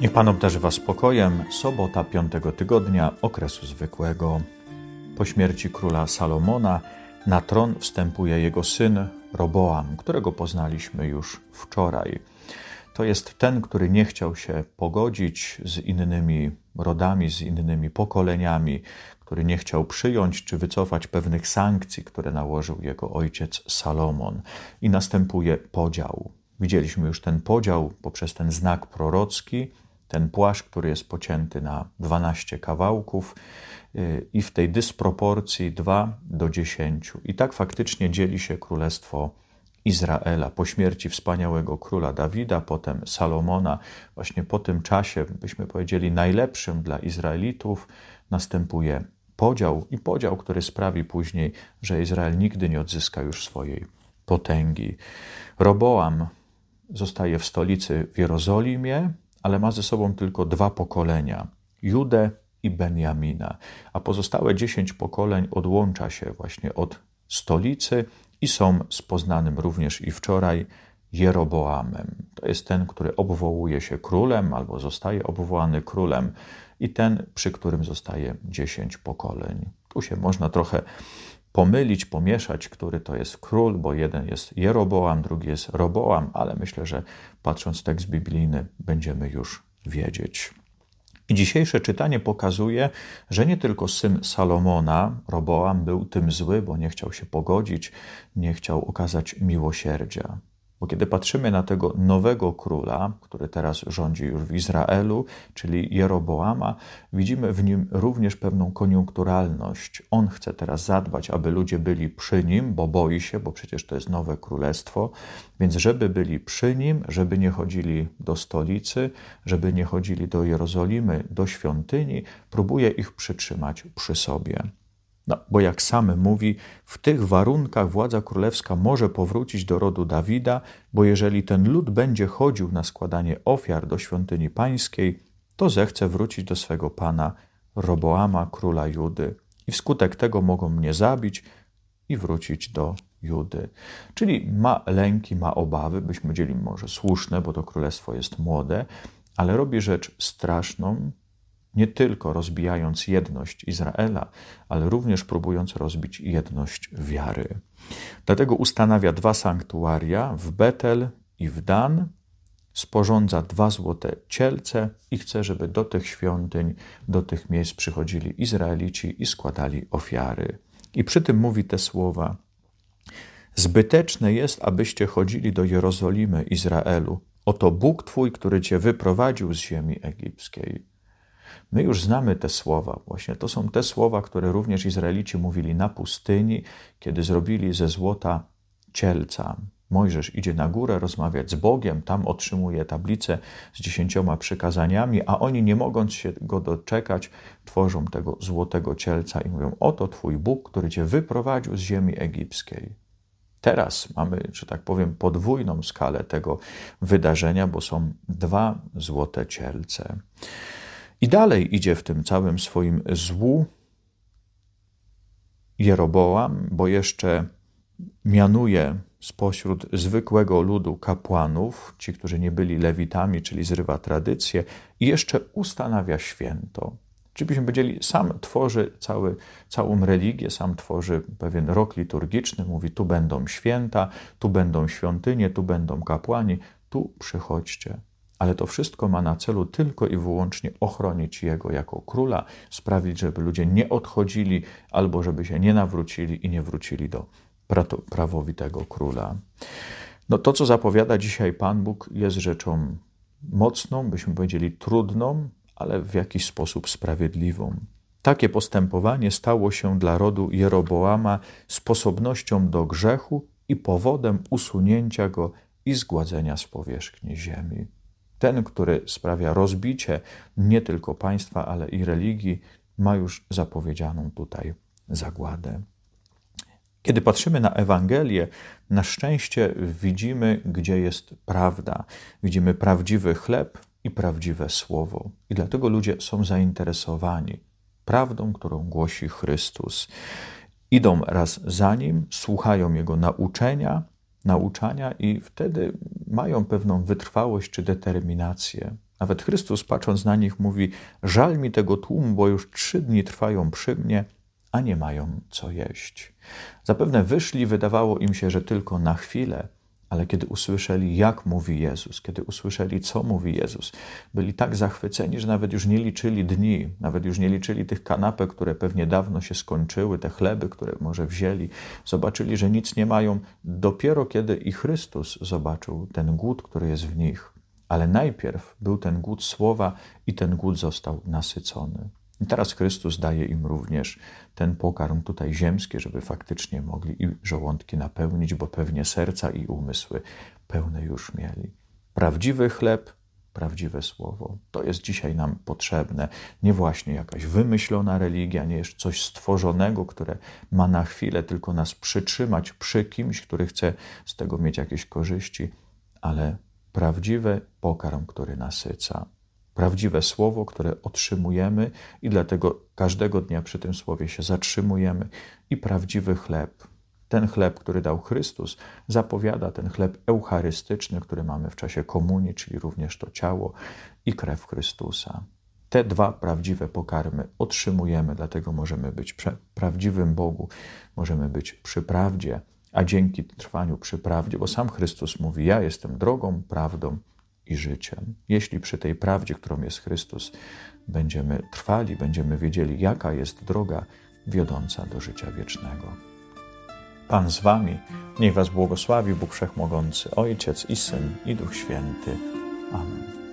Niech Pan obdarzy Was spokojem. Sobota piątego tygodnia okresu zwykłego. Po śmierci króla Salomona na tron wstępuje jego syn Roboam, którego poznaliśmy już wczoraj. To jest ten, który nie chciał się pogodzić z innymi rodami, z innymi pokoleniami, który nie chciał przyjąć czy wycofać pewnych sankcji, które nałożył jego ojciec Salomon. I następuje podział. Widzieliśmy już ten podział poprzez ten znak prorocki, ten płaszcz, który jest pocięty na 12 kawałków y, i w tej dysproporcji 2 do 10. I tak faktycznie dzieli się królestwo Izraela. Po śmierci wspaniałego króla Dawida, potem Salomona, właśnie po tym czasie, byśmy powiedzieli, najlepszym dla Izraelitów, następuje podział i podział, który sprawi później, że Izrael nigdy nie odzyska już swojej potęgi. Roboam zostaje w stolicy w Jerozolimie, ale ma ze sobą tylko dwa pokolenia Judę i Benjamina, a pozostałe dziesięć pokoleń odłącza się właśnie od stolicy i są z poznanym również i wczoraj Jeroboamem. To jest ten, który obwołuje się królem albo zostaje obwołany królem i ten, przy którym zostaje dziesięć pokoleń. Tu się można trochę pomylić, pomieszać, który to jest król, bo jeden jest Jeroboam, drugi jest Roboam, ale myślę, że patrząc tekst biblijny będziemy już wiedzieć. I dzisiejsze czytanie pokazuje, że nie tylko syn Salomona, Roboam, był tym zły, bo nie chciał się pogodzić, nie chciał okazać miłosierdzia. Bo kiedy patrzymy na tego nowego króla, który teraz rządzi już w Izraelu, czyli Jeroboama, widzimy w nim również pewną koniunkturalność. On chce teraz zadbać, aby ludzie byli przy nim, bo boi się, bo przecież to jest nowe królestwo, więc żeby byli przy nim, żeby nie chodzili do stolicy, żeby nie chodzili do Jerozolimy, do świątyni, próbuje ich przytrzymać przy sobie. No, bo jak sam mówi, w tych warunkach władza królewska może powrócić do rodu Dawida, bo jeżeli ten lud będzie chodził na składanie ofiar do świątyni pańskiej, to zechce wrócić do swego pana Roboama, króla Judy. I wskutek tego mogą mnie zabić i wrócić do Judy. Czyli ma lęki, ma obawy, byśmy powiedzieli może słuszne, bo to królestwo jest młode, ale robi rzecz straszną, nie tylko rozbijając jedność Izraela, ale również próbując rozbić jedność wiary. Dlatego ustanawia dwa sanktuaria w Betel i w Dan, sporządza dwa złote cielce i chce, żeby do tych świątyń, do tych miejsc przychodzili Izraelici i składali ofiary. I przy tym mówi te słowa: Zbyteczne jest, abyście chodzili do Jerozolimy, Izraelu. Oto Bóg Twój, który Cię wyprowadził z ziemi egipskiej. My już znamy te słowa. Właśnie to są te słowa, które również Izraelici mówili na pustyni, kiedy zrobili ze złota cielca. Mojżesz idzie na górę rozmawiać z Bogiem, tam otrzymuje tablicę z dziesięcioma przykazaniami, a oni, nie mogąc się go doczekać, tworzą tego złotego cielca i mówią: Oto Twój Bóg, który Cię wyprowadził z ziemi egipskiej. Teraz mamy, że tak powiem, podwójną skalę tego wydarzenia, bo są dwa złote cielce. I dalej idzie w tym całym swoim złu Jeroboam, bo jeszcze mianuje spośród zwykłego ludu kapłanów, ci, którzy nie byli lewitami, czyli zrywa tradycję, i jeszcze ustanawia święto. Czyli byśmy powiedzieli, sam tworzy cały, całą religię, sam tworzy pewien rok liturgiczny, mówi tu będą święta, tu będą świątynie, tu będą kapłani, tu przychodźcie ale to wszystko ma na celu tylko i wyłącznie ochronić jego jako króla, sprawić, żeby ludzie nie odchodzili albo żeby się nie nawrócili i nie wrócili do prawowitego króla. No to, co zapowiada dzisiaj Pan Bóg, jest rzeczą mocną, byśmy powiedzieli trudną, ale w jakiś sposób sprawiedliwą. Takie postępowanie stało się dla rodu Jeroboama sposobnością do grzechu i powodem usunięcia go i zgładzenia z powierzchni ziemi. Ten, który sprawia rozbicie nie tylko państwa, ale i religii, ma już zapowiedzianą tutaj zagładę. Kiedy patrzymy na Ewangelię, na szczęście widzimy, gdzie jest prawda. Widzimy prawdziwy chleb i prawdziwe słowo. I dlatego ludzie są zainteresowani prawdą, którą głosi Chrystus. Idą raz za nim, słuchają jego nauczenia, nauczania i wtedy mają pewną wytrwałość czy determinację. Nawet Chrystus, patrząc na nich, mówi: Żal mi tego tłumu, bo już trzy dni trwają przy mnie, a nie mają co jeść. Zapewne wyszli, wydawało im się, że tylko na chwilę, ale kiedy usłyszeli, jak mówi Jezus, kiedy usłyszeli, co mówi Jezus, byli tak zachwyceni, że nawet już nie liczyli dni, nawet już nie liczyli tych kanapek, które pewnie dawno się skończyły, te chleby, które może wzięli. Zobaczyli, że nic nie mają, dopiero kiedy i Chrystus zobaczył ten głód, który jest w nich. Ale najpierw był ten głód słowa i ten głód został nasycony. I teraz Chrystus daje im również ten pokarm tutaj ziemski, żeby faktycznie mogli i żołądki napełnić, bo pewnie serca i umysły pełne już mieli. Prawdziwy chleb, prawdziwe słowo. To jest dzisiaj nam potrzebne. Nie właśnie jakaś wymyślona religia, nie jest coś stworzonego, które ma na chwilę tylko nas przytrzymać przy kimś, który chce z tego mieć jakieś korzyści, ale prawdziwy pokarm, który nasyca prawdziwe słowo, które otrzymujemy i dlatego każdego dnia przy tym słowie się zatrzymujemy i prawdziwy chleb. Ten chleb, który dał Chrystus, zapowiada ten chleb eucharystyczny, który mamy w czasie komunii, czyli również to ciało i krew Chrystusa. Te dwa prawdziwe pokarmy otrzymujemy, dlatego możemy być przy prawdziwym Bogu, możemy być przy prawdzie, a dzięki trwaniu przy prawdzie, bo sam Chrystus mówi: Ja jestem drogą, prawdą i życiem. Jeśli przy tej prawdzie, którą jest Chrystus, będziemy trwali, będziemy wiedzieli, jaka jest droga wiodąca do życia wiecznego. Pan z Wami, niech Was błogosławi Bóg Wszechmogący, Ojciec i Syn i Duch Święty. Amen.